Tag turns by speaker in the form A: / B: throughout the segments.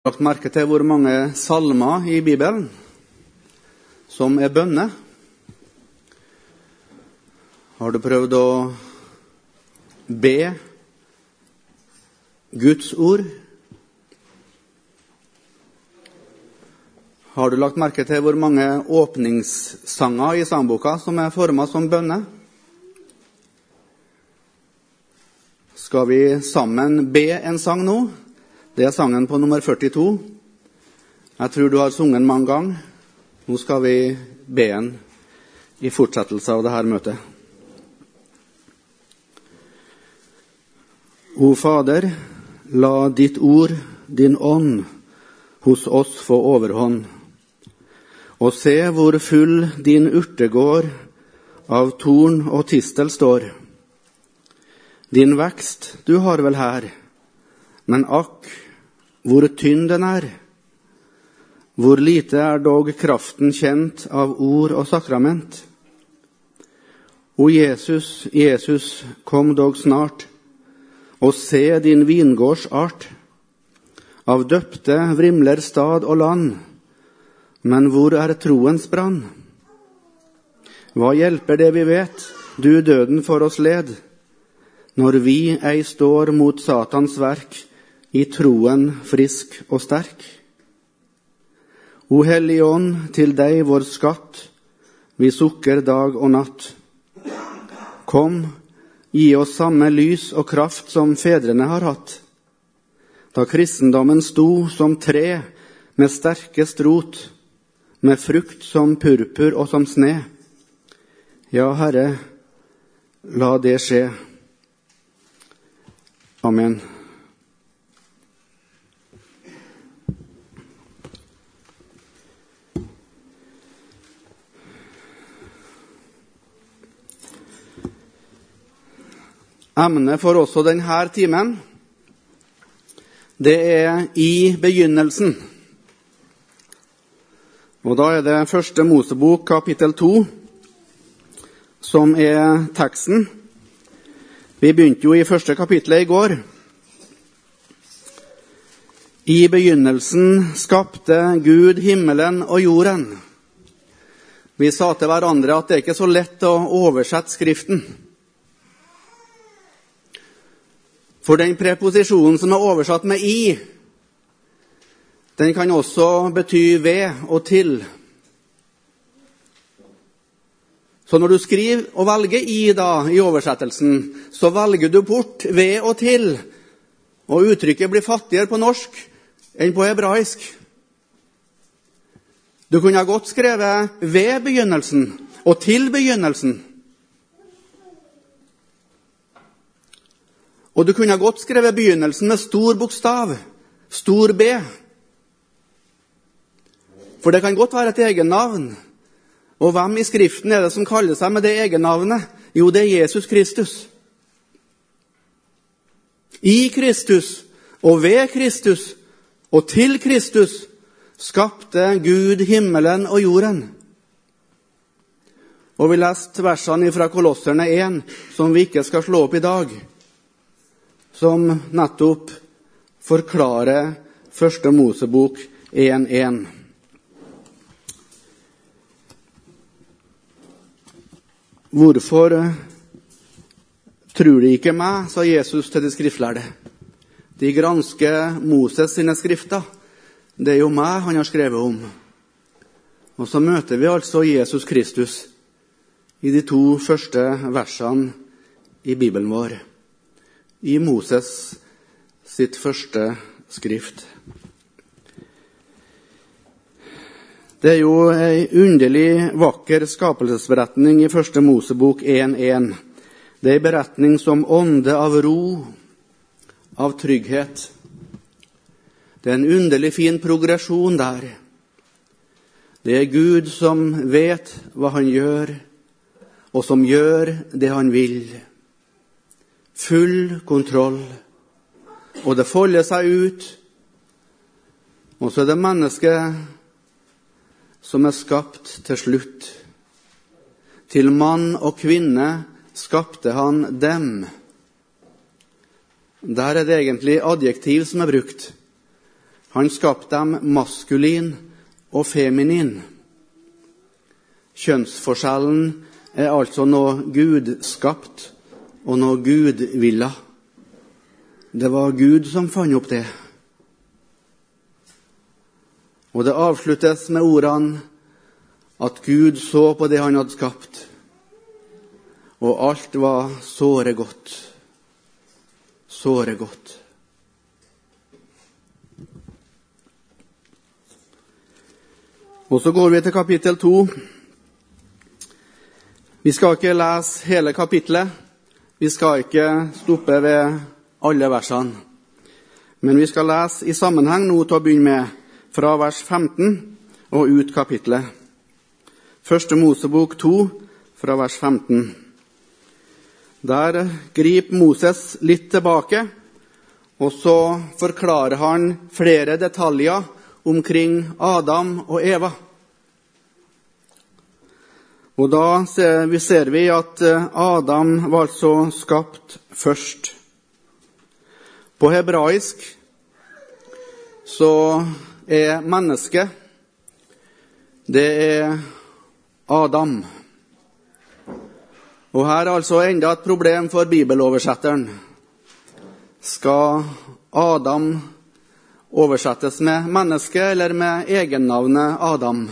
A: lagt merke til hvor mange salmer i Bibelen som er bønner? Har du prøvd å be Guds ord? Har du lagt merke til hvor mange åpningssanger i sangboka som er forma som bønner? Skal vi sammen be en sang nå? Det er sangen på nummer 42. Jeg tror du har sunget den mange ganger. Nå skal vi be den i fortsettelse av dette møtet. O Fader, la ditt ord, din ånd, hos oss få overhånd. Og se hvor full din urtegård av torn og tistel står. Din vekst du har vel her, men akk, hvor tynn den er. Hvor lite er dog kraften kjent av ord og sakrament. O Jesus, Jesus, kom dog snart, og se din vingårds art. Av døpte vrimler stad og land, men hvor er troens brann? Hva hjelper det vi vet, du døden for oss led? når vi ei står mot Satans verk, i troen frisk og sterk. O Hellige Ånd, til deg vår skatt, vi sukker dag og natt. Kom, gi oss samme lys og kraft som fedrene har hatt. Da kristendommen sto som tre med sterkest rot, med frukt som purpur og som sne. Ja, Herre, la det skje. Amen. Emnet for også denne timen, det er i begynnelsen. Og da er det første Mosebok, kapittel to, som er teksten. Vi begynte jo i første kapittelet i går. I begynnelsen skapte Gud himmelen og jorden. Vi sa til hverandre at det er ikke så lett å oversette Skriften. For den preposisjonen som er oversatt med 'i', den kan også bety 'ved' og 'til'. Så når du skriver og velger 'i' da, i oversettelsen, så velger du bort 'ved' og 'til'. Og uttrykket blir fattigere på norsk enn på hebraisk. Du kunne godt skrevet 'ved begynnelsen' og 'til begynnelsen'. Og du kunne godt skrevet begynnelsen med stor bokstav, stor B. For det kan godt være et egennavn. Og hvem i Skriften er det som kaller seg med det egennavnet? Jo, det er Jesus Kristus. I Kristus og ved Kristus og til Kristus skapte Gud himmelen og jorden. Og vi leste versene fra Kolosserne 1, som vi ikke skal slå opp i dag, som nettopp forklarer Første Mosebok 1.1. Hvorfor tror de ikke meg, sa Jesus til de skriftlærde. De gransker Moses sine skrifter. Det er jo meg han har skrevet om. Og så møter vi altså Jesus Kristus i de to første versene i Bibelen vår. I Moses sitt første skrift. Det er jo ei underlig vakker skapelsesberetning i første Mosebok 1.1. Det er ei beretning som ånde av ro, av trygghet. Det er en underlig fin progresjon der. Det er Gud som vet hva han gjør, og som gjør det han vil. Full kontroll. Og det folder seg ut. Og så er det mennesket som er skapt til slutt. Til mann og kvinne skapte han dem. Der er det egentlig adjektiv som er brukt. Han skapte dem maskulin og feminin. Kjønnsforskjellen er altså noe Gud skapt og noe Gud ville. Det var Gud som fant opp det. Og det avsluttes med ordene at Gud så på det han hadde skapt, og alt var såre godt. Såre godt. Og så går vi til kapittel to. Vi skal ikke lese hele kapittelet. Vi skal ikke stoppe ved alle versene. Men vi skal lese i sammenheng nå til å begynne med, fra vers 15 og ut kapittelet. Første Mosebok 2, fra vers 15. Der griper Moses litt tilbake, og så forklarer han flere detaljer omkring Adam og Eva. Og da ser vi at eh, Adam var altså skapt først. På hebraisk så er mennesket det er Adam. Og her er altså enda et problem for bibeloversetteren. Skal Adam oversettes med menneske eller med egennavnet Adam?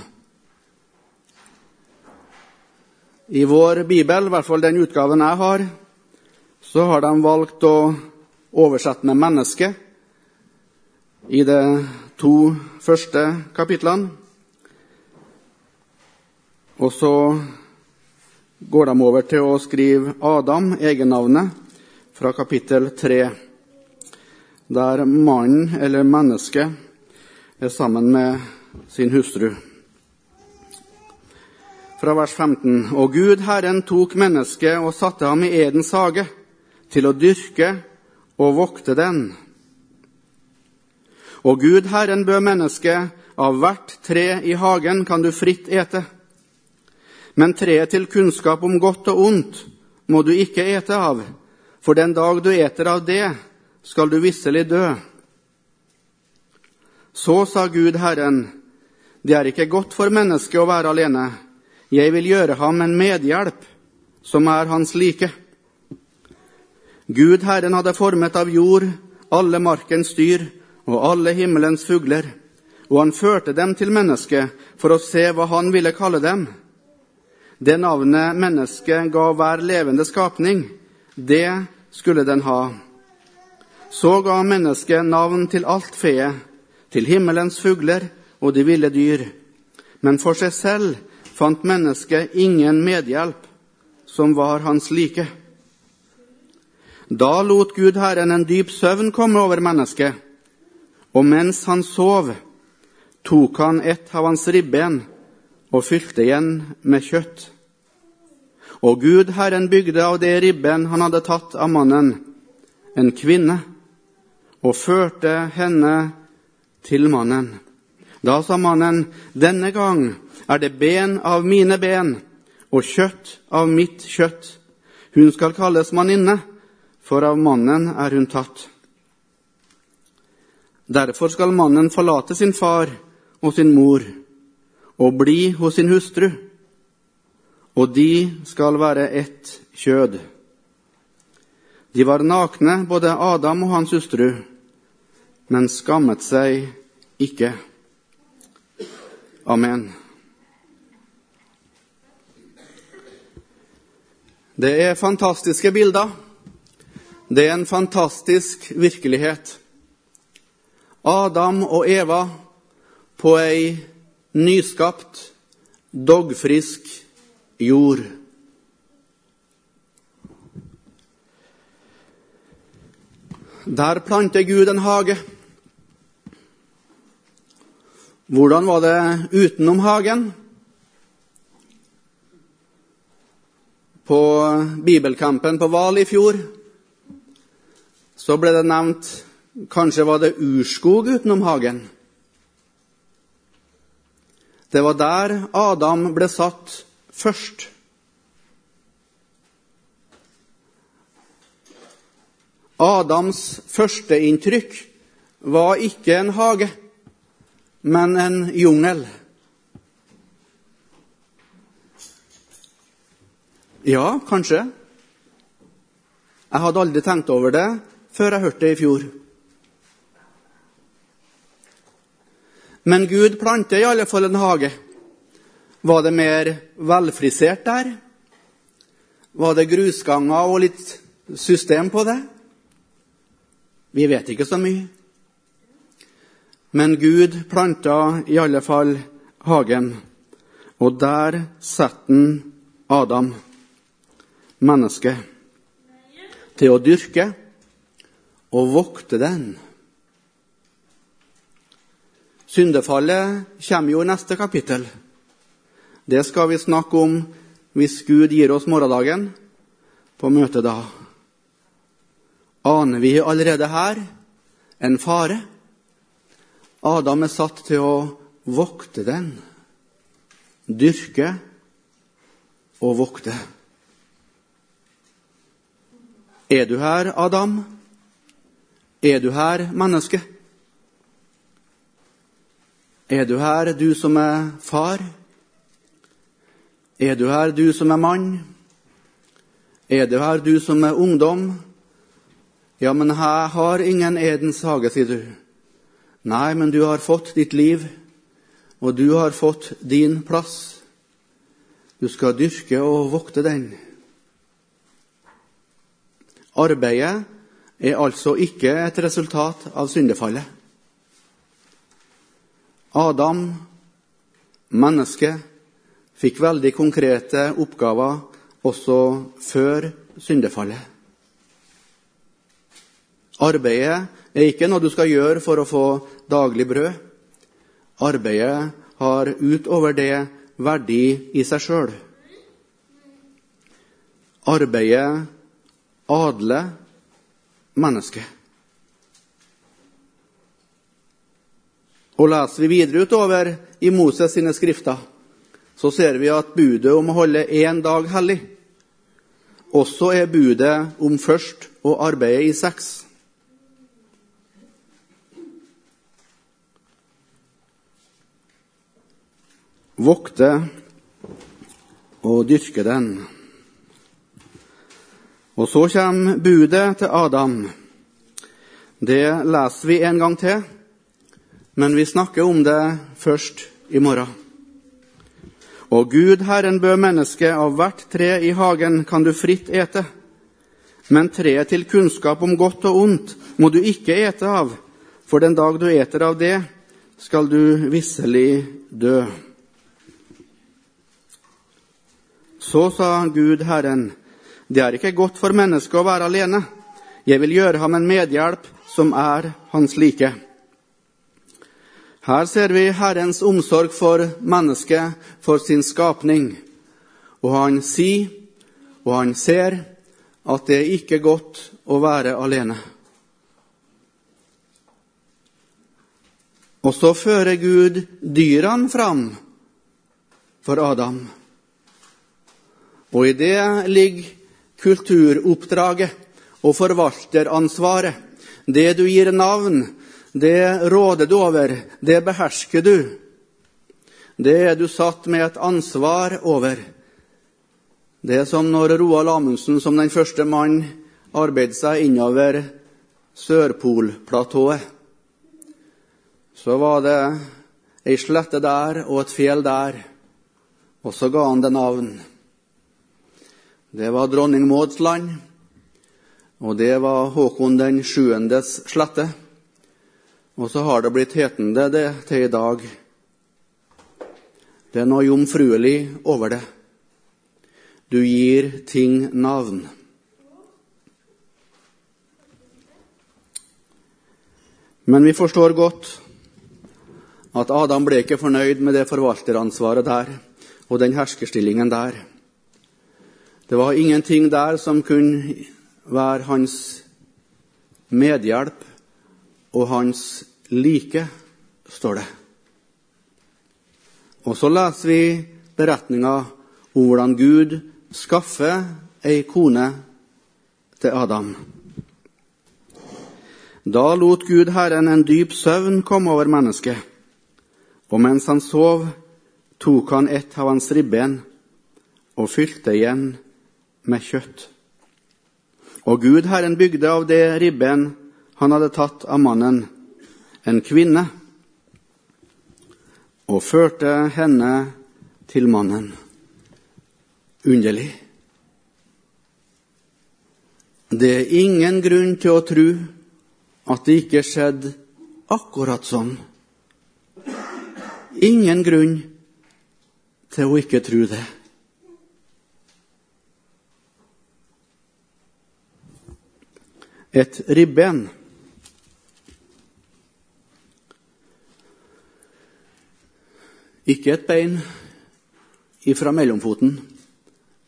A: I vår bibel, i hvert fall den utgaven jeg har, så har de valgt å oversette med 'menneske' i de to første kapitlene. Og så går de over til å skrive Adam, egennavnet, fra kapittel 3, der mannen, eller mennesket, er sammen med sin hustru fra vers 15. Og Gud, Herren, tok mennesket og satte ham i Edens hage til å dyrke og vokte den. Og Gud, Herren, bød mennesket av hvert tre i hagen kan du fritt ete. Men treet til kunnskap om godt og ondt må du ikke ete av, for den dag du eter av det, skal du visselig dø. Så sa Gud Herren, det er ikke godt for mennesket å være alene. Jeg vil gjøre ham en medhjelp, som er hans like. Gud Herren hadde formet av jord alle markens dyr og alle himmelens fugler, og han førte dem til mennesket for å se hva han ville kalle dem. Det navnet mennesket ga hver levende skapning, det skulle den ha. Så ga mennesket navn til alt feet, til himmelens fugler og de ville dyr. Men for seg selv fant mennesket ingen medhjelp som var hans like. Da lot Gud Herren en dyp søvn komme over mennesket, og mens han sov, tok han et av hans ribben og fylte igjen med kjøtt. Og Gud Herren bygde av det ribben han hadde tatt av mannen, en kvinne, og førte henne til mannen. Da sa mannen, denne gang er det ben av mine ben og kjøtt av mitt kjøtt. Hun skal kalles manninne, for av mannen er hun tatt. Derfor skal mannen forlate sin far og sin mor og bli hos sin hustru, og de skal være ett kjød. De var nakne, både Adam og hans hustru, men skammet seg ikke. Amen. Det er fantastiske bilder. Det er en fantastisk virkelighet. Adam og Eva på ei nyskapt, dogfrisk jord. Der planter Gud en hage. Hvordan var det utenom hagen? På bibelkampen på Hval i fjor så ble det nevnt Kanskje var det urskog utenom hagen? Det var der Adam ble satt først. Adams førsteinntrykk var ikke en hage. men en jungel. Ja, kanskje. Jeg hadde aldri tenkt over det før jeg hørte det i fjor. Men Gud planter i alle fall en hage. Var det mer velfrisert der? Var det grusganger og litt system på det? Vi vet ikke så mye. Men Gud planta i alle fall hagen, og der setter han Adam, mennesket, til å dyrke og vokte den. Syndefallet kommer jo i neste kapittel. Det skal vi snakke om hvis Gud gir oss morgendagen på møtet da. Aner vi allerede her en fare? Adam er satt til å vokte den, dyrke og vokte. Er du her, Adam? Er du her, menneske? Er du her, du som er far? Er du her, du som er mann? Er du her, du som er ungdom? Ja, men jeg har ingen Edens hage, sier du. Nei, men du har fått ditt liv, og du har fått din plass. Du skal dyrke og vokte den. Arbeidet er altså ikke et resultat av syndefallet. Adam, mennesket, fikk veldig konkrete oppgaver også før syndefallet. Arbeidet er ikke noe du skal gjøre for å få daglig brød. Arbeidet har utover det verdi i seg sjøl. Arbeidet adler mennesket. Og leser vi videre utover i Moses sine skrifter, så ser vi at budet om å holde én dag hellig også er budet om først å arbeide i seks. Vokte og dyrke den. Og så kommer budet til Adam. Det leser vi en gang til men vi snakker om det først i morgen. Og Gud, Herren, bød mennesket av hvert tre i hagen kan du fritt ete. Men treet til kunnskap om godt og ondt må du ikke ete av, for den dag du eter av det, skal du visselig dø. Så sa Gud, Herren, det er ikke godt for mennesket å være alene. Jeg vil gjøre ham en medhjelp som er hans like. Her ser vi Herrens omsorg for mennesket, for sin skapning. Og han sier, og han ser, at det er ikke godt å være alene. Og så fører Gud dyrene fram for Adam. Og i det ligger kulturoppdraget og forvalteransvaret. Det du gir navn, det råder du over, det behersker du. Det er du satt med et ansvar over. Det er som når Roald Amundsen som den første mann arbeidet seg innover Sørpolplatået. Så var det ei slette der og et fjell der, og så ga han det navn. Det var dronning Mauds land, og det var Håkon den sjuendes slette. Og så har det blitt hetende det til i dag. Det er noe jomfruelig over det. Du gir ting navn. Men vi forstår godt at Adam ble ikke fornøyd med det forvalteransvaret der og den herskerstillingen der. Det var ingenting der som kunne være hans medhjelp og hans like, står det. Og så leser vi beretninga om hvordan Gud skaffer ei kone til Adam. Da lot Gud Herren en dyp søvn komme over mennesket, Og mens han sov, tok han et av hans ribben og fylte igjen med kjøtt. Og Gud Herren bygde av det ribben han hadde tatt av mannen, en kvinne, og førte henne til mannen. Underlig. Det er ingen grunn til å tro at det ikke skjedde akkurat sånn. Ingen grunn til å ikke tro det. Et ribben. Ikke et bein ifra mellomfoten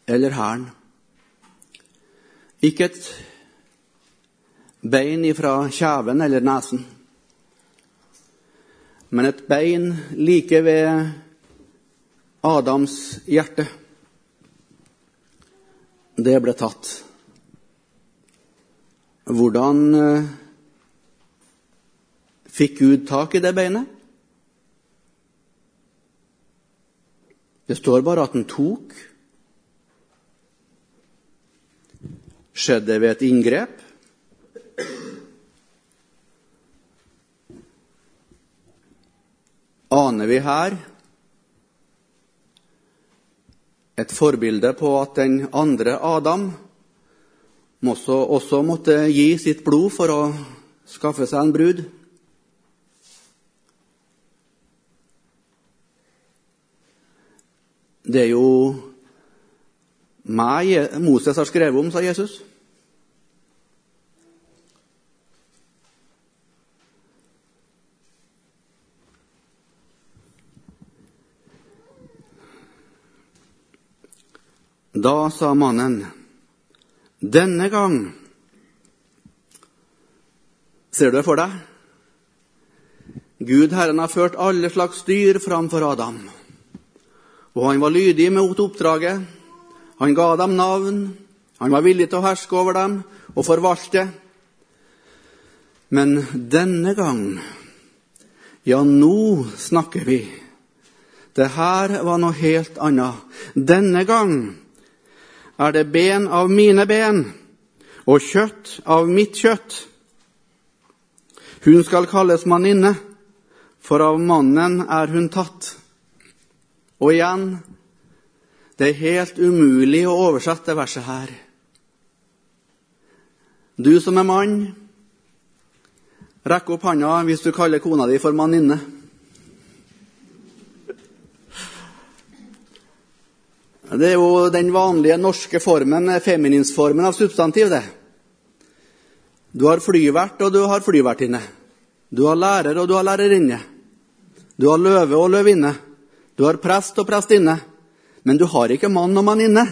A: eller hælen. Ikke et bein ifra kjeven eller nesen, men et bein like ved Adams hjerte. Det ble tatt. Hvordan eh, fikk Gud tak i det beinet? Det står bare at han tok. Skjedde det ved et inngrep? Aner vi her et forbilde på at den andre Adam også, også måtte gi sitt blod for å skaffe seg en brud? Det er jo meg Moses har skrevet om, sa Jesus. Da sa mannen, denne gang Ser du det for deg? Gud Herren har ført alle slags dyr framfor Adam. Og han var lydig mot oppdraget. Han ga dem navn. Han var villig til å herske over dem og forvalte. Men denne gang, ja, nå snakker vi. Det her var noe helt annet. Denne gang er det ben av mine ben og kjøtt av mitt kjøtt. Hun skal kalles manninne, for av mannen er hun tatt. Og igjen det er helt umulig å oversette verset her. Du som er mann, rekk opp handa hvis du kaller kona di for manninne. Det er jo den vanlige norske formen, femininnsformen av substantiv, det. Du har flyvert, og du har flyvertinne. Du har lærer, og du har lærerinne. Du har løve og løvinne. Du har prest og prestinne. Men du har ikke mann og manninne.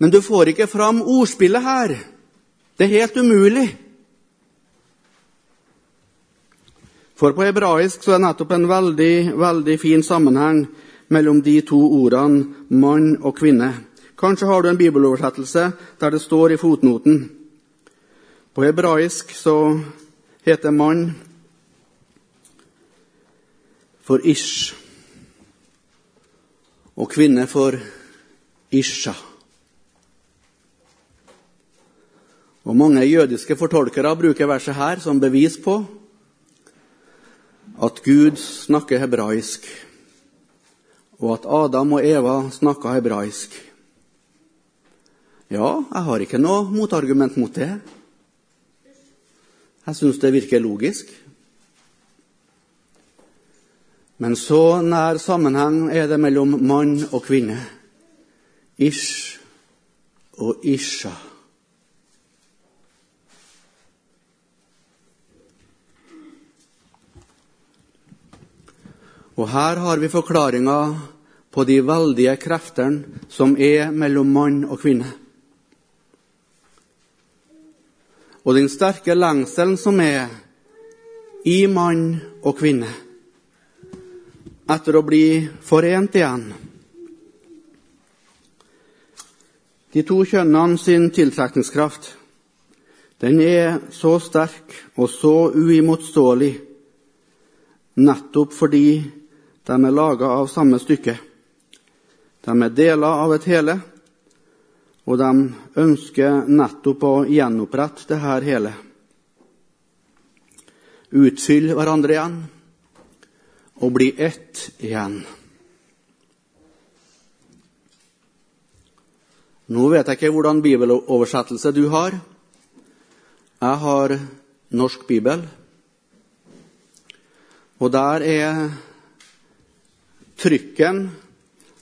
A: Men du får ikke fram ordspillet her. Det er helt umulig. For på hebraisk så er det nettopp en veldig, veldig fin sammenheng mellom de to ordene mann og kvinne. Kanskje har du en bibeloversettelse der det står i fotnoten. På hebraisk så heter mann for ish og kvinne for isha. Og Mange jødiske fortolkere bruker verset her som bevis på at Gud snakker hebraisk og at Adam og Eva snakka hebraisk. Ja, jeg har ikke noe motargument mot det. Jeg syns det virker logisk. Men så nær sammenheng er det mellom mann og kvinne. Ish og Isha. Og her har vi forklaringa på de veldige kreftene som er mellom mann og kvinne. Og den sterke lengselen som er i mann og kvinne etter å bli forent igjen. De to kjønnene sin tiltrekningskraft den er så sterk og så uimotståelig nettopp fordi de er laga av samme stykke. De er deler av et hele, og de ønsker nettopp å gjenopprette det her hele. Utfylle hverandre igjen og bli ett igjen. Nå vet jeg ikke hvordan bibeloversettelse du har. Jeg har norsk bibel. Og der er trykken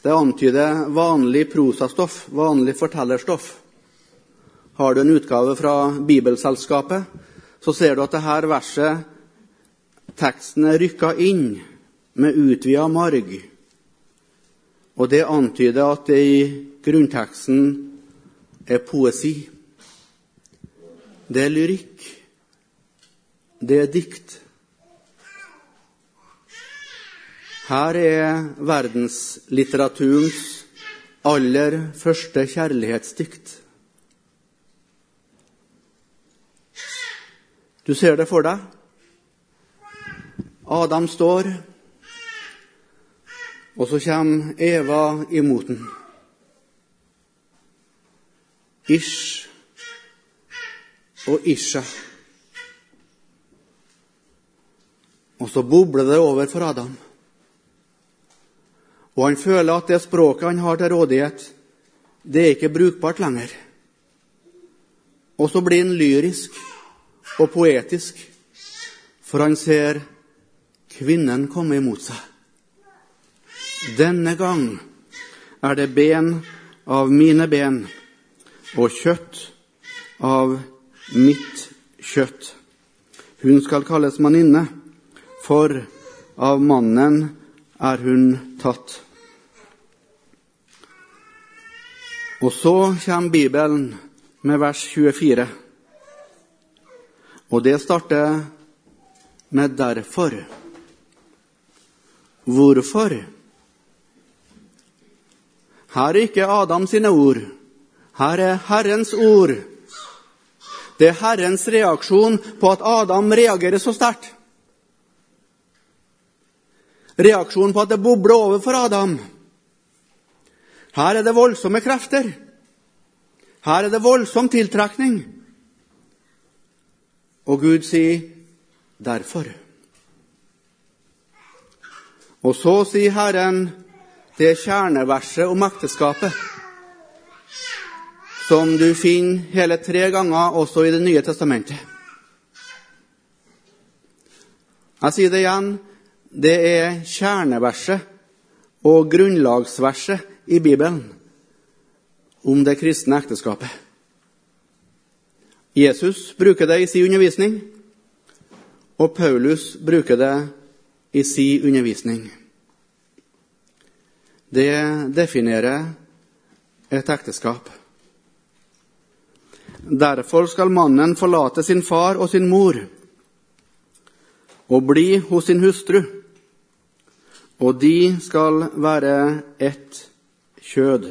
A: Det antyder vanlig prosastoff, vanlig fortellerstoff. Har du en utgave fra Bibelselskapet, så ser du at dette verset, teksten er rykka inn med utvida marg. Og det antyder at det i grunnteksten er poesi. Det er lyrikk. Det er dikt. Her er verdenslitteraturens aller første kjærlighetsdikt. Du ser det for deg. Adam står, og så kommer Eva imot den. Ish og Isha. Og så bobler det over for Adam. Og han føler at det språket han har til rådighet, det er ikke brukbart lenger. Og så blir han lyrisk og poetisk, for han ser kvinnen komme imot seg. Denne gang er det ben av mine ben og kjøtt av mitt kjøtt. Hun skal kalles manninne, for av mannen er hun tatt. Og så kommer Bibelen med vers 24. Og det starter med 'derfor'. Hvorfor? Her er ikke Adam sine ord. Her er Herrens ord. Det er Herrens reaksjon på at Adam reagerer så sterkt. Reaksjonen på at det bobler over for Adam. Her er det voldsomme krefter. Her er det voldsom tiltrekning. Og Gud sier 'derfor'. Og så sier Herren det kjerneverset om ekteskapet, som du finner hele tre ganger også i Det nye testamentet. Jeg sier det igjen det er kjerneverset og grunnlagsverset i Bibelen om det kristne ekteskapet. Jesus bruker det i sin undervisning, og Paulus bruker det i sin undervisning. Det definerer et ekteskap. Derfor skal mannen forlate sin far og sin mor og bli hos sin hustru, og de skal være ett kjød.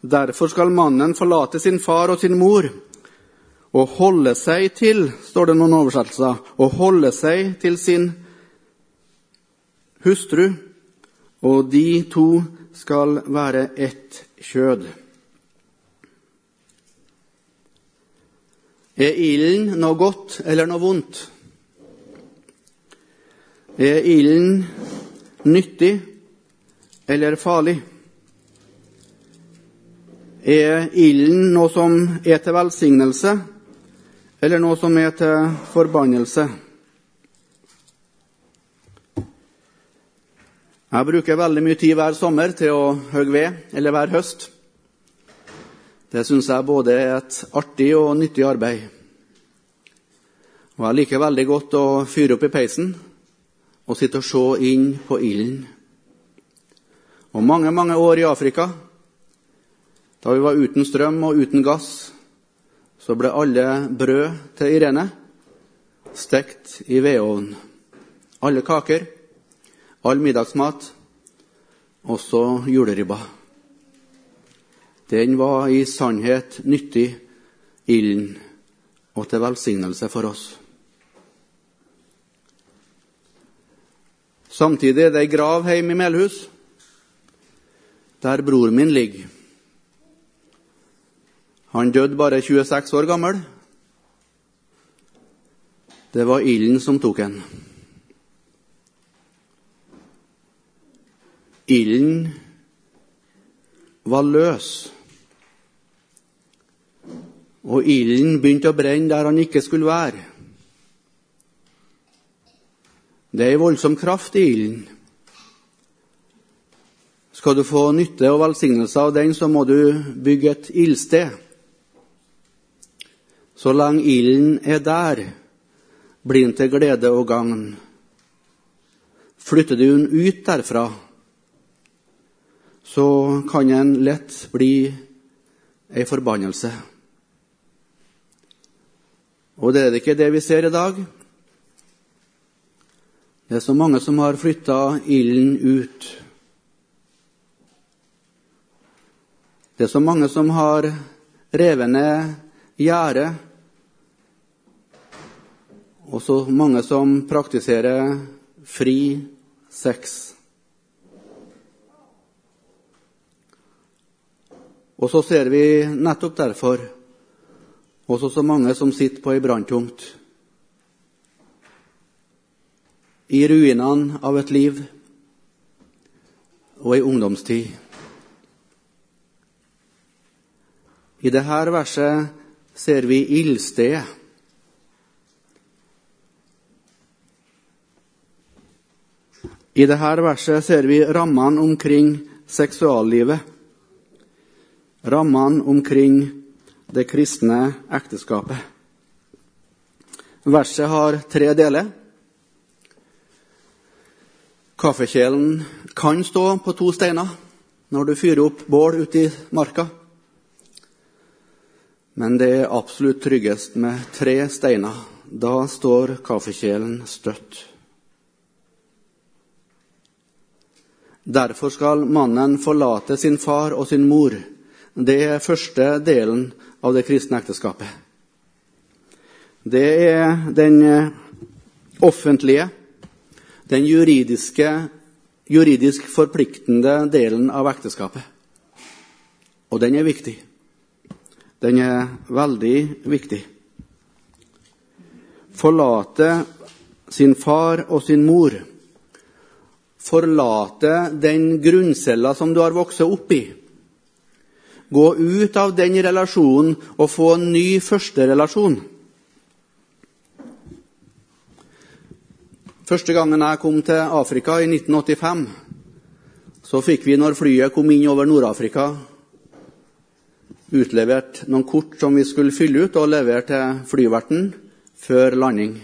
A: Derfor skal mannen forlate sin far og sin mor og holde seg til, står det noen oversettelser, og holde seg til sin hustru, og de to skal være ett kjød. Er ilden noe godt eller noe vondt? Er ilden nyttig eller farlig? Er ilden noe som er til velsignelse, eller noe som er til forbannelse? Jeg bruker veldig mye tid hver sommer til å hogge ved, eller hver høst. Det syns jeg både er et artig og nyttig arbeid. Og jeg liker veldig godt å fyre opp i peisen og sitte og se inn på ilden. Og mange, mange år i Afrika, da vi var uten strøm og uten gass, så ble alle brød til Irene stekt i vedovn. Alle kaker, all middagsmat, også juleribba. Den var i sannhet nyttig, ilden, og til velsignelse for oss. Samtidig er det ei grav hjemme i Melhus, der bror min ligger. Han døde bare 26 år gammel. Det var ilden som tok han. Ilden var løs. Og ilden begynte å brenne der han ikke skulle være. Det er ei voldsom kraft i ilden. Skal du få nytte og velsignelse av den, så må du bygge et ildsted. Så lenge ilden er der, blir den til glede og gagn. Flytter du den ut derfra, så kan den lett bli ei forbannelse. Og det er det ikke det vi ser i dag. Det er så mange som har flytta ilden ut. Det er så mange som har revet ned gjerdet. Og så mange som praktiserer fri sex. Og så ser vi nettopp derfor også så mange som sitter på ei branntomt. I ruinene av et liv og ei ungdomstid. I dette verset ser vi ildstedet. I dette verset ser vi rammene omkring seksuallivet. Rammene omkring det kristne ekteskapet. Verset har tre deler. Kaffekjelen kan stå på to steiner når du fyrer opp bål ute i marka. Men det er absolutt tryggest med tre steiner. Da står kaffekjelen støtt. Derfor skal mannen forlate sin far og sin mor. Det er første delen av det kristne ekteskapet. Det er den offentlige, den juridisk forpliktende delen av ekteskapet. Og den er viktig. Den er veldig viktig. Forlate sin far og sin mor. Forlate den grunncella som du har vokst opp i. Gå ut av den relasjonen og få en ny førsterelasjon. Første gangen jeg kom til Afrika, i 1985, så fikk vi, når flyet kom inn over Nord-Afrika, utlevert noen kort som vi skulle fylle ut og levere til flyverten før landing.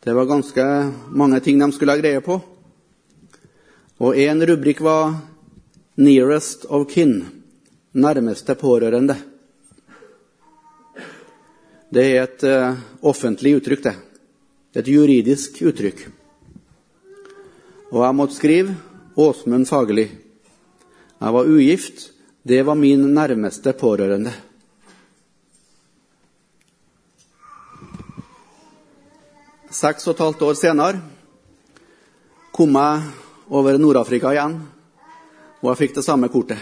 A: Det var ganske mange ting de skulle ha greie på. Og én rubrikk var Nearest of kin, nærmeste pårørende. Det er et uh, offentlig uttrykk, det. Et juridisk uttrykk. Og jeg måtte skrive Åsmund Fagerli. Jeg var ugift. Det var min nærmeste pårørende. Seks og et halvt år senere kom jeg over Nord-Afrika igjen og jeg fikk det samme kortet.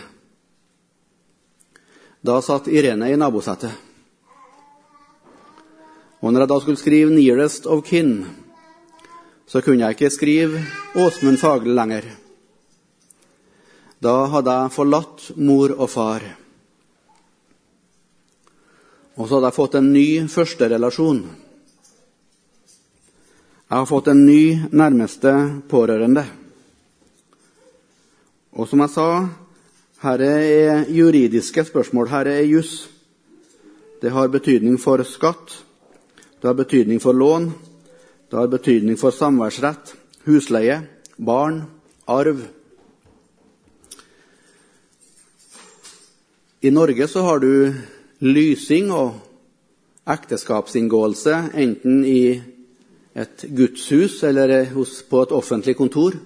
A: Da satt Irene i nabosetet. Og når jeg da skulle skrive 'nearest of kin', så kunne jeg ikke skrive Åsmund Fagle lenger. Da hadde jeg forlatt mor og far. Og så hadde jeg fått en ny førsterelasjon. Jeg har fått en ny nærmeste pårørende. Og som jeg sa, her er juridiske spørsmål. her er juss. Det har betydning for skatt, det har betydning for lån, det har betydning for samværsrett, husleie, barn, arv. I Norge så har du lysing og ekteskapsinngåelse enten i et gudshus eller på et offentlig kontor.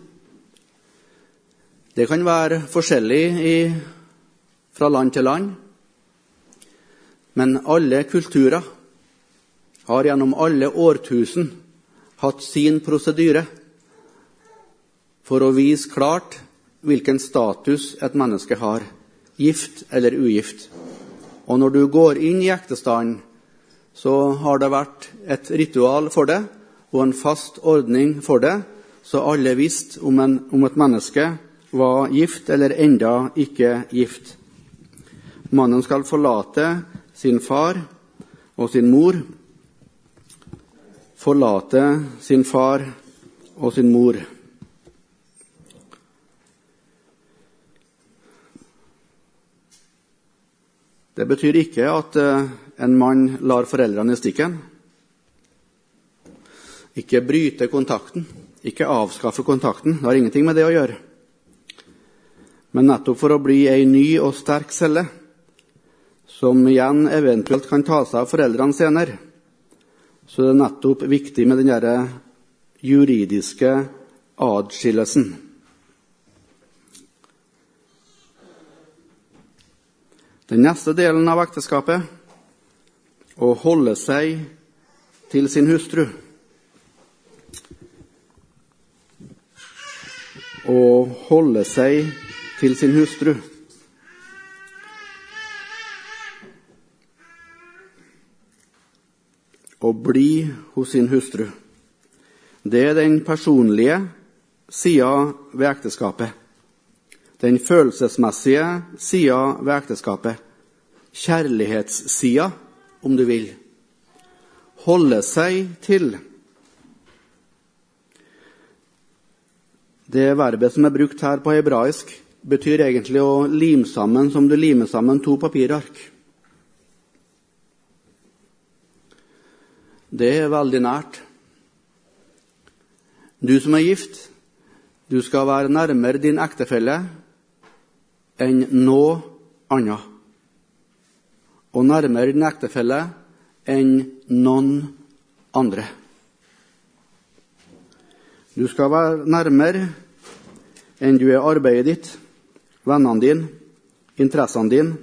A: Det kan være forskjellig i, fra land til land. Men alle kulturer har gjennom alle årtusen hatt sin prosedyre for å vise klart hvilken status et menneske har, gift eller ugift. Og når du går inn i ektestanden, så har det vært et ritual for det og en fast ordning for det, så alle visste om, en, om et menneske var gift eller enda ikke gift. Mannen skal forlate sin far og sin mor. Forlate sin far og sin mor. Det betyr ikke at eh, en mann lar foreldrene i stikken. Ikke bryte kontakten, ikke avskaffe kontakten. Det har ingenting med det å gjøre. Men nettopp for å bli ei ny og sterk celle, som igjen eventuelt kan ta seg av foreldrene senere, så er det nettopp viktig med den derre juridiske adskillelsen. Den neste delen av ekteskapet å holde seg til sin hustru. Å holde seg til sin hustru. Å bli hos sin hustru. Det er den personlige sida ved ekteskapet den følelsesmessige sida ved ekteskapet. Kjærlighetssida, om du vil. Holde seg til. Det verbet som er brukt her på hebraisk, betyr egentlig å lime sammen som du limer sammen to papirark. Det er veldig nært. Du som er gift, du skal være nærmere din ektefelle enn noe annet. Og nærmere din ektefelle enn noen andre. Du skal være nærmere enn du er arbeidet ditt, vennene dine, interessene dine,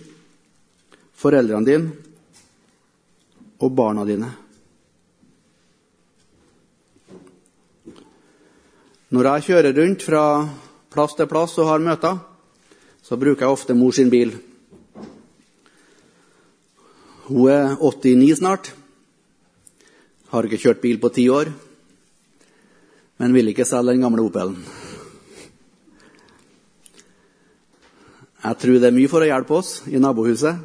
A: foreldrene dine og barna dine. Når jeg kjører rundt fra plass til plass og har møter, så bruker jeg ofte mor sin bil. Hun er 89 snart. Har ikke kjørt bil på ti år, men vil ikke selge den gamle Opelen. Jeg tror det er mye for å hjelpe oss i nabohuset.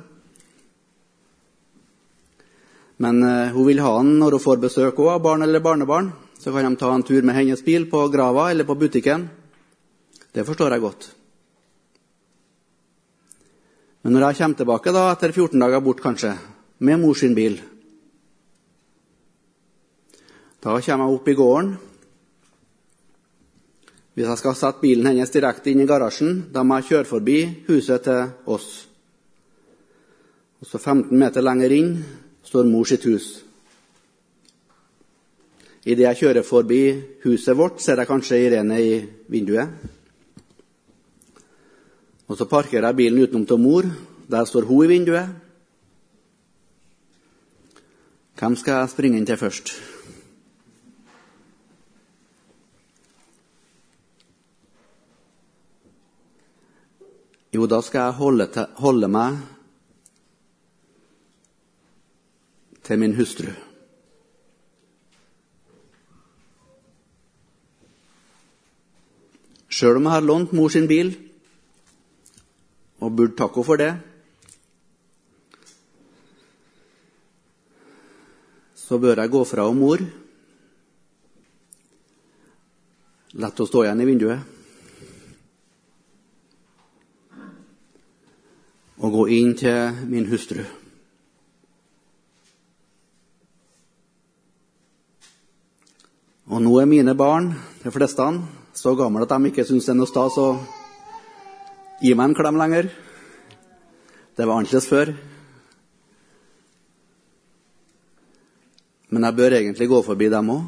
A: Men uh, hun vil ha den når hun får besøk av barn eller barnebarn. Så kan de ta en tur med hennes bil på grava eller på butikken. Det forstår jeg godt. Men når jeg kommer tilbake da, etter 14 dager bort, kanskje, med mor sin bil Da kommer jeg opp i gården. Hvis jeg skal sette bilen hennes direkte inn i garasjen, da må jeg kjøre forbi huset til oss. Og så 15 meter lenger inn står mor sitt hus. Idet jeg kjører forbi huset vårt, ser jeg kanskje Irene i vinduet. Og så parkerer jeg bilen utenom til mor. Der står hun i vinduet. Hvem skal jeg springe inn til først? Jo, da skal jeg holde, til, holde meg til min hustru. Sjøl om jeg har lånt mor sin bil, og burde takke henne for det. Så bør jeg gå fra henne mor. La henne stå igjen i vinduet. Og gå inn til min hustru. Og nå er mine barn, de fleste, så gammel at de ikke syns det er noe stas å Gi meg en klem lenger. Det var annerledes før. Men jeg bør egentlig gå forbi dem òg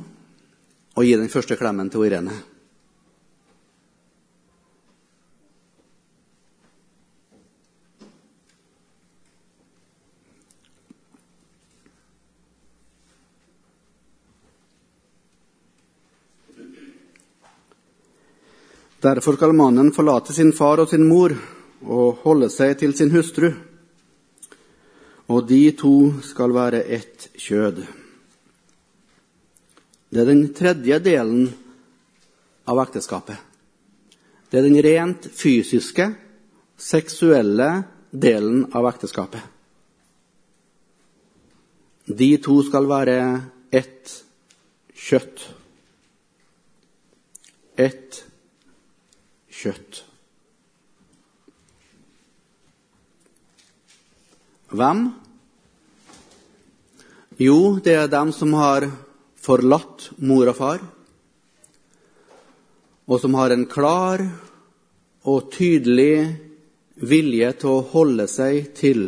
A: og gi den første klemmen til Irene. Derfor skal mannen forlate sin far og sin mor og holde seg til sin hustru, og de to skal være ett kjød. Det er den tredje delen av ekteskapet. Det er den rent fysiske, seksuelle delen av ekteskapet. De to skal være ett kjøtt. Ett kjøtt. Hvem? Jo, det er dem som har forlatt mor og far, og som har en klar og tydelig vilje til å holde seg til.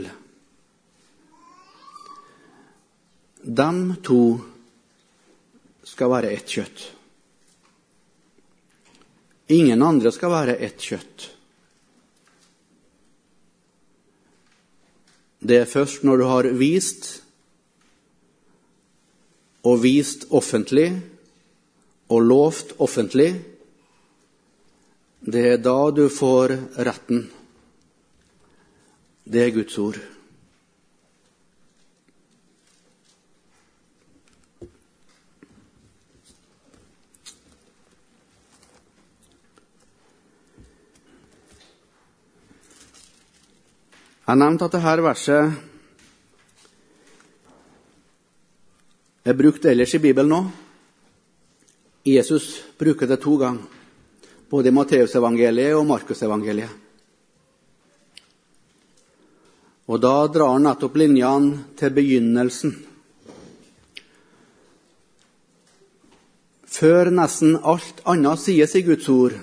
A: De to skal være ett kjøtt. Ingen andre skal være ett kjøtt. Det er først når du har vist og vist offentlig og lovt offentlig, det er da du får retten. Det er Guds ord. Jeg nevnte at dette verset er brukt ellers i Bibelen òg. Jesus bruker det to ganger, både i Matteusevangeliet og Markusevangeliet. Og da drar han nettopp linjene til begynnelsen. Før nesten alt annet sies i Guds ord,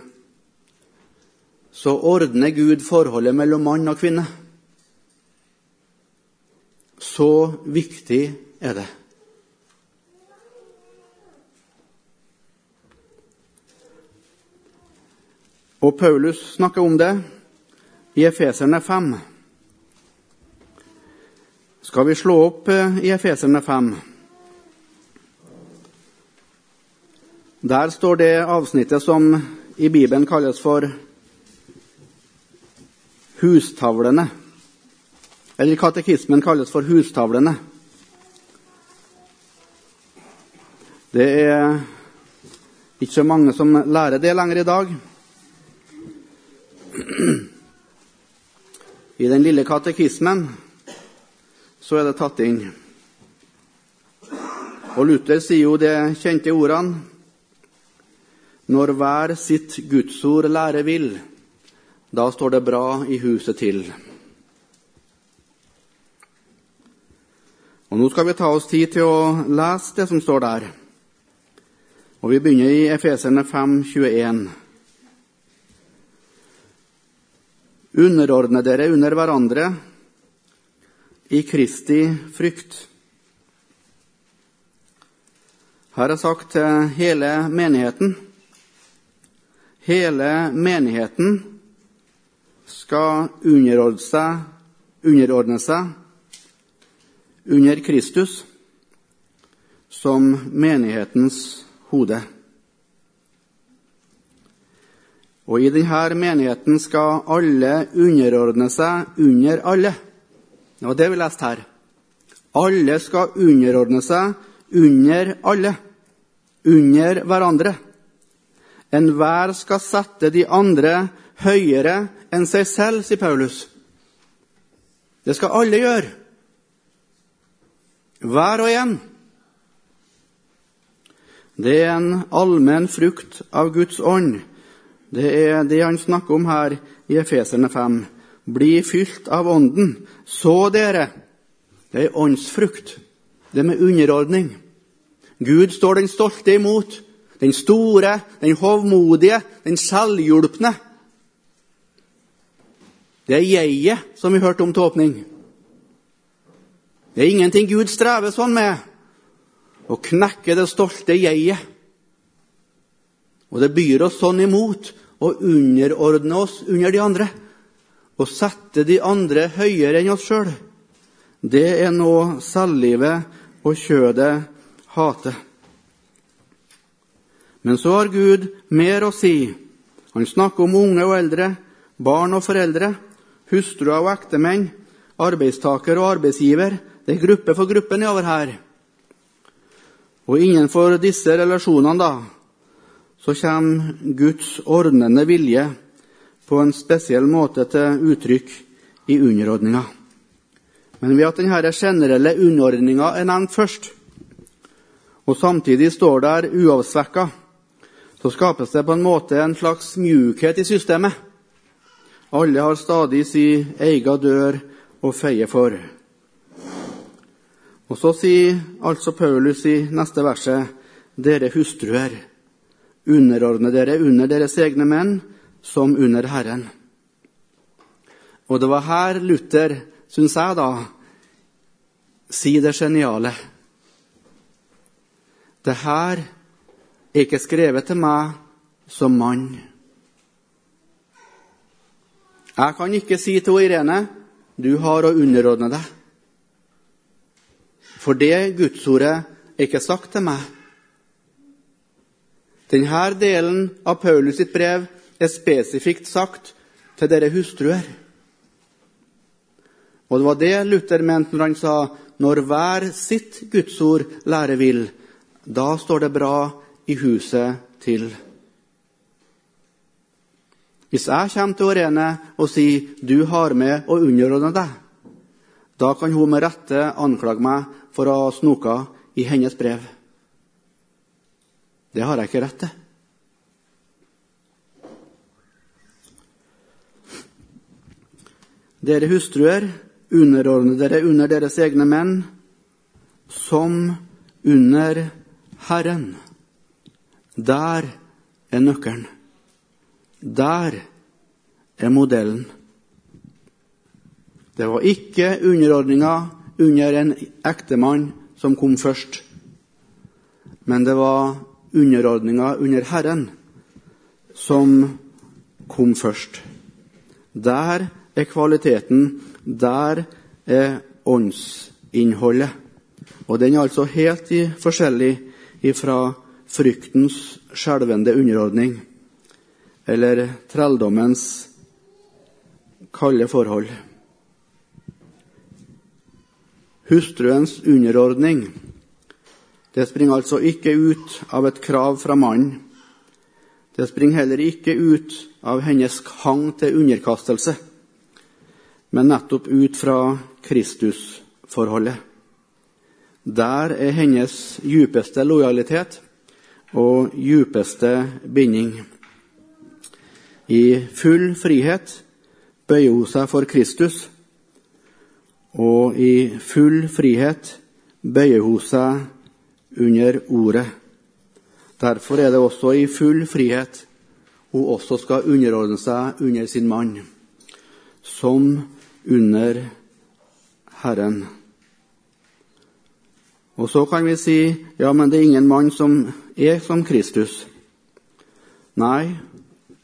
A: så ordner Gud forholdet mellom mann og kvinne. Så viktig er det. Og Paulus snakker om det i Efeserne 5. Skal vi slå opp eh, i Efeserne 5? Der står det avsnittet som i Bibelen kalles for hustavlene. Eller katekismen kalles for hustavlene. Det er ikke så mange som lærer det lenger i dag. I den lille katekismen så er det tatt inn. Og Luther sier jo de kjente ordene Når hver sitt gudsord lære vil, da står det bra i huset til. Og Nå skal vi ta oss tid til å lese det som står der. Og Vi begynner i Efeserne 5, 21. Underordne dere under hverandre i Kristi frykt. Her er sagt hele menigheten. Hele menigheten skal underordne seg, underordne seg under Kristus som menighetens hode. Og i denne menigheten skal alle underordne seg under alle. Var det vi leste her. Alle skal underordne seg under alle. Under hverandre. Enhver skal sette de andre høyere enn seg selv, sier Paulus. Det skal alle gjøre. Hver og en. Det er en allmenn frukt av Guds ånd det er det han snakker om her i Efeserne 5. Bli fylt av Ånden, så dere. Det er åndsfrukt. Det er med underordning. Gud står den stolte imot. Den store, den hovmodige, den selvhjulpne. Det er jeget som vi hørte om til åpning. Det er ingenting Gud strever sånn med. Å knekke det stolte jeget. Og det byr oss sånn imot å underordne oss under de andre. Å sette de andre høyere enn oss sjøl. Det er noe selvlivet og kjødet hater. Men så har Gud mer å si Han snakker om unge og eldre, barn og foreldre, hustruer og ektemenn, arbeidstaker og arbeidsgiver. Det er gruppe for gruppe nedover her. Og innenfor disse relasjonene, da, så kommer Guds ordnende vilje på en spesiell måte til uttrykk i underordninga. Men ved at denne generelle underordninga er nevnt først, og samtidig står der uavsvekka, så skapes det på en måte en slags mjukhet i systemet. Alle har stadig si eiga dør å feie for. Og så sier altså Paulus i neste verset, dere hustruer, underordne dere under deres egne menn som under Herren. Og det var her Luther, syns jeg, da, sier det geniale. Det her er ikke skrevet til meg som mann. Jeg kan ikke si til Irene du har å underordne deg. For det gudsordet er ikke sagt til meg. Denne delen av Paulus sitt brev er spesifikt sagt til dere hustruer. Og det var det Luther mente når han sa når hver sitt gudsord lære vil, da står det bra i huset til. Hvis jeg kommer til Irene og sier 'du har med å underordne deg', da kan hun med rette anklage meg for å ha snoka i hennes brev. Det har jeg ikke rett til. Dere hustruer, underordne dere under deres egne menn, som under Herren. Der er nøkkelen. Der er modellen. Det var ikke underordninga under en ektemann som kom først, men det var underordninga under Herren som kom først. Der er kvaliteten, der er åndsinnholdet. Og den er altså helt forskjellig fra fryktens skjelvende underordning eller trelldommens kalde forhold. Hustruens underordning det springer altså ikke ut av et krav fra mannen. Det springer heller ikke ut av hennes hang til underkastelse, men nettopp ut fra Kristusforholdet. Der er hennes djupeste lojalitet og djupeste binding. I full frihet bøyer hun seg for Kristus, og i full frihet bøyer hun seg under ordet. Derfor er det også i full frihet hun også skal underordne seg under sin mann, som under Herren. Og så kan vi si ja, men det er ingen mann som er som Kristus. Nei,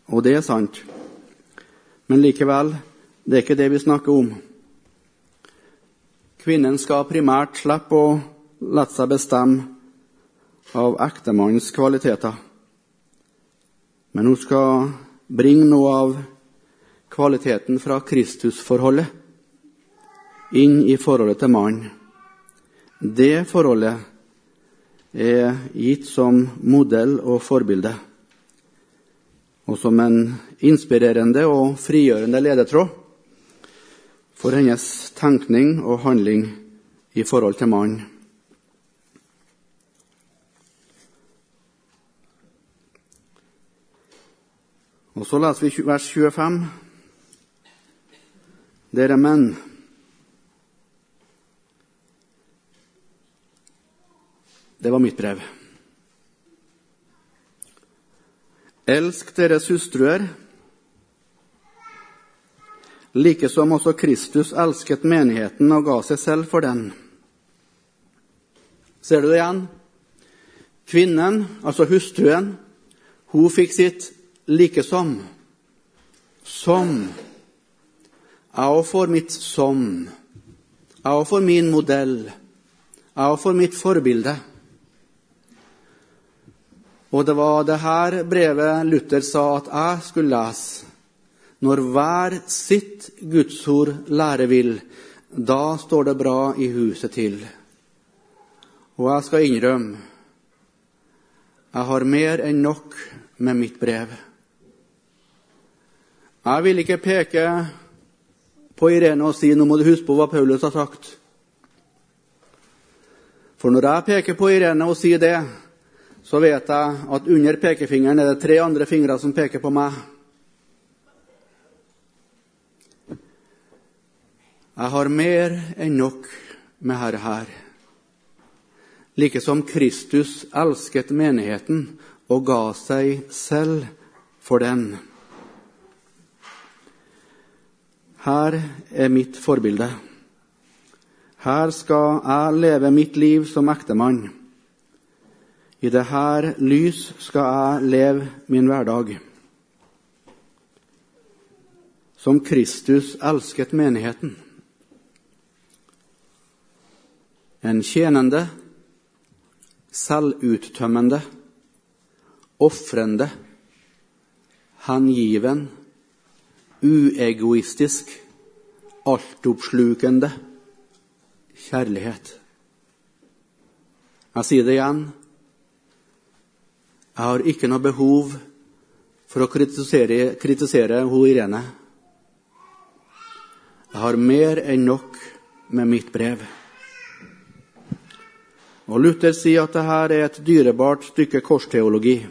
A: og det er sant. Men likevel, det er ikke det vi snakker om. Kvinnen skal primært slippe å la seg bestemme av ektemannens kvaliteter. Men hun skal bringe noe av kvaliteten fra Kristusforholdet inn i forholdet til mannen. Det forholdet er gitt som modell og forbilde, og som en inspirerende og frigjørende ledetråd for hennes tenkning og handling i forhold til mannen. Og så leser vi vers 25. Dere menn, Det var mitt brev. Elsk deres hustruer, like som også Kristus elsket menigheten og ga seg selv for den. Ser du det igjen? Kvinnen, altså hustruen, hun fikk sitt likesom. Som. Jeg òg får mitt som. Jeg òg får min modell. Jeg òg får mitt forbilde. Og det var det her brevet Luther sa at jeg skulle lese. Når hver sitt gudsord lære vil, da står det bra i huset til. Og jeg skal innrømme jeg har mer enn nok med mitt brev. Jeg vil ikke peke på Irene og si nå må du huske på hva Paulus har sagt. For når jeg peker på Irene og sier det, så vet jeg at under pekefingeren er det tre andre fingre som peker på meg. Jeg har mer enn nok med Herre her. Like som Kristus elsket menigheten og ga seg selv for den. Her er mitt forbilde. Her skal jeg leve mitt liv som ektemann. I det her lys skal jeg leve min hverdag. Som Kristus elsket menigheten. En tjenende, selvuttømmende, ofrende, hengiven, uegoistisk, altoppslukende kjærlighet. Jeg sier det igjen. Jeg har ikke noe behov for å kritisere, kritisere hun Irene. Jeg har mer enn nok med mitt brev. Og Luther sier at dette er et dyrebart stykke korsteologi.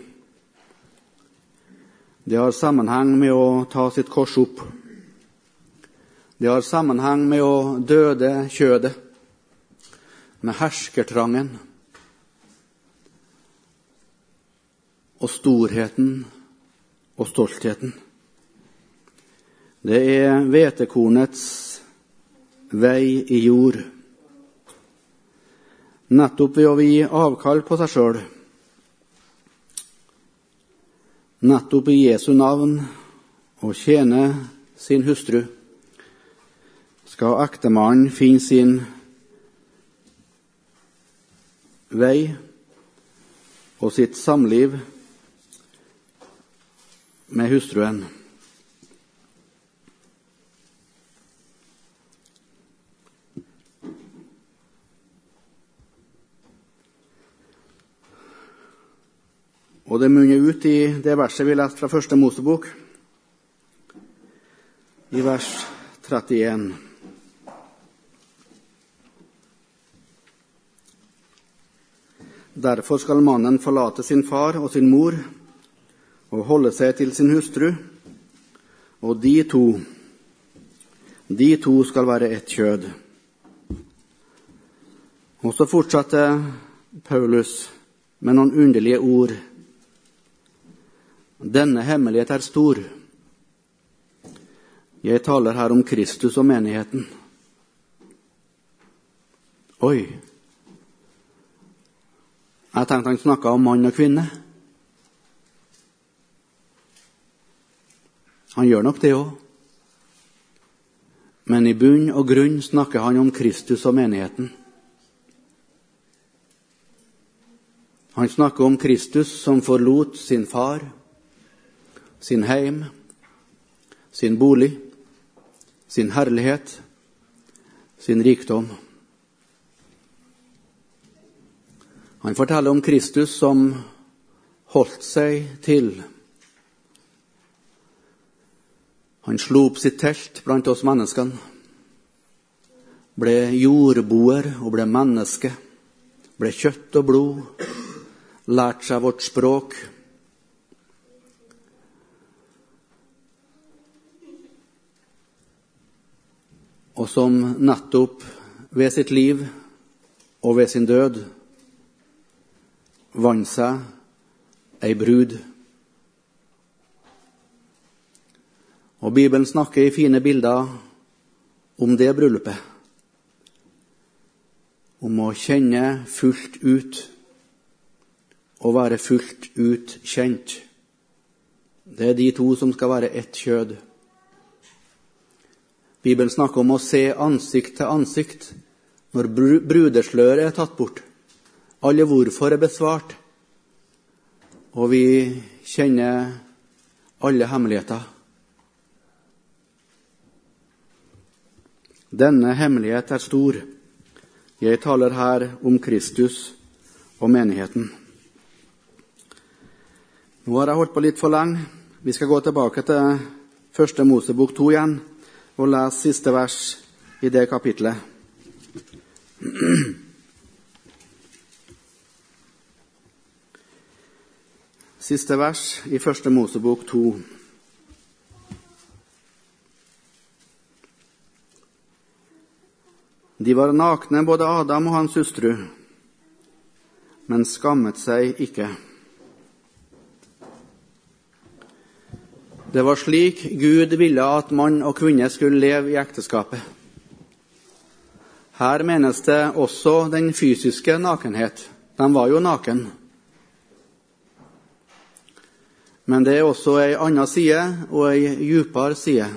A: Det har sammenheng med å ta sitt kors opp. Det har sammenheng med å døde kjødet, med herskertrangen og storheten og stoltheten. Det er hvetekornets vei i jord nettopp ved å gi avkall på seg sjøl. Nettopp i Jesu navn og tjene sin hustru skal ektemannen finne sin vei og sitt samliv med hustruen. Og det munner ut i det verset vi leste fra første Mosebok, i vers 31. Derfor skal mannen forlate sin far og sin mor og holde seg til sin hustru, og de to, de to skal være ett kjød. Og så fortsatte Paulus med noen underlige ord denne hemmelighet er stor. Jeg taler her om Kristus og menigheten. Oi! Jeg tenkte han snakka om mann og kvinne. Han gjør nok det òg. Men i bunn og grunn snakker han om Kristus og menigheten. Han snakker om Kristus som forlot sin far sin heim, sin bolig, sin herlighet, sin rikdom. Han forteller om Kristus som holdt seg til. Han slo opp sitt telt blant oss menneskene, ble jordboer og ble menneske, ble kjøtt og blod, lærte seg vårt språk og som nettopp ved sitt liv og ved sin død vant seg ei brud. Og Bibelen snakker i fine bilder om det bryllupet. Om å kjenne fullt ut og være fullt ut kjent. Det er de to som skal være ett kjød. Bibelen snakker om å se ansikt til ansikt når brudesløret er tatt bort. Alle hvorfor er besvart. og vi kjenner alle hemmeligheter. Denne hemmelighet er stor. Jeg taler her om Kristus og menigheten. Nå har jeg holdt på litt for lenge. Vi skal gå tilbake til første Mosebok 2 igjen og lese siste vers i det kapitlet. Siste vers i første Mosebok 2. De var nakne, både Adam og hans hustru, men skammet seg ikke. Det var slik Gud ville at mann og kvinne skulle leve i ekteskapet. Her menes det også den fysiske nakenhet. De var jo naken. Men det er også ei anna side og ei djupere side.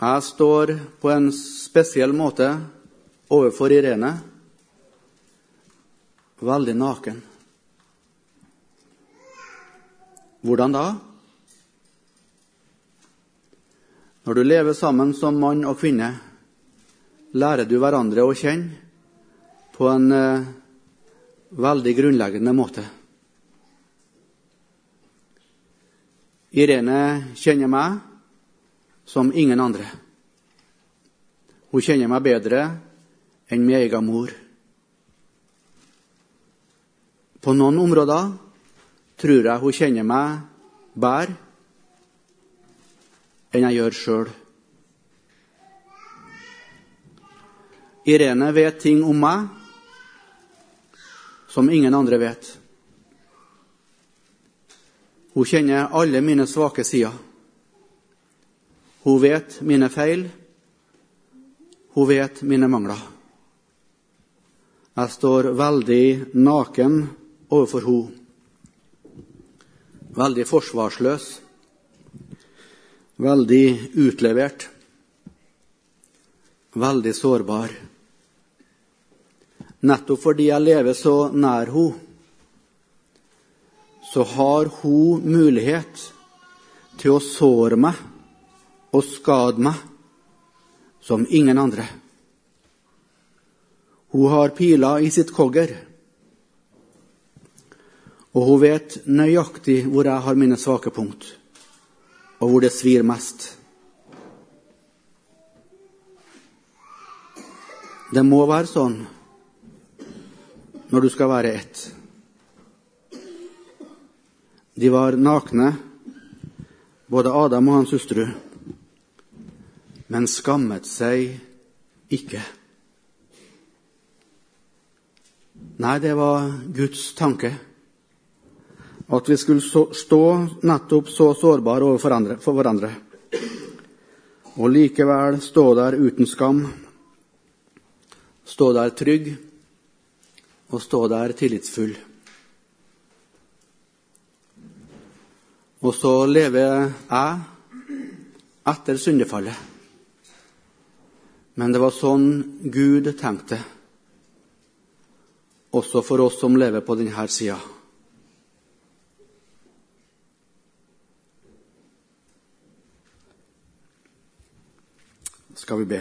A: Jeg står på en spesiell måte overfor Irene veldig naken. Hvordan da? Når du lever sammen som mann og kvinne, lærer du hverandre å kjenne på en eh, veldig grunnleggende måte. Irene kjenner meg som ingen andre. Hun kjenner meg bedre enn min egen mor. På noen områder tror jeg hun kjenner meg bedre enn jeg gjør sjøl. Irene vet ting om meg som ingen andre vet. Hun kjenner alle mine svake sider. Hun vet mine feil. Hun vet mine mangler. Jeg står veldig naken overfor henne. Veldig forsvarsløs. Veldig utlevert. Veldig sårbar. Nettopp fordi jeg lever så nær henne, så har hun mulighet til å såre meg og skade meg som ingen andre. Hun har piler i sitt kogger, og hun vet nøyaktig hvor jeg har mine svake punkt, og hvor det svir mest. Det må være sånn når du skal være ett. De var nakne, både Adam og hans hustru, men skammet seg ikke. Nei, det var Guds tanke. At vi skulle stå nettopp så sårbare overfor hverandre. Og likevel stå der uten skam. Stå der trygg og stå der tillitsfull. Og så lever jeg etter syndefallet. Men det var sånn Gud tenkte, også for oss som lever på denne sida. Skal vi be.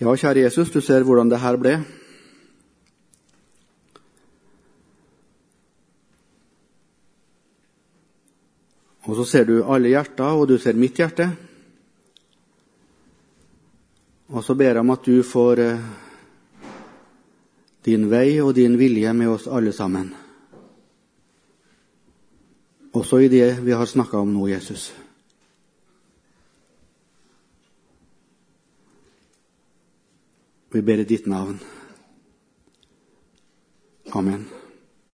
A: Ja, kjære Jesus, du ser hvordan det her ble. Og så ser du alle hjerter, og du ser mitt hjerte. Og så ber jeg om at du får eh, din vei og din vilje med oss alle sammen. Også i det vi har snakka om nå, Jesus. Vi ber i ditt navn. Amen.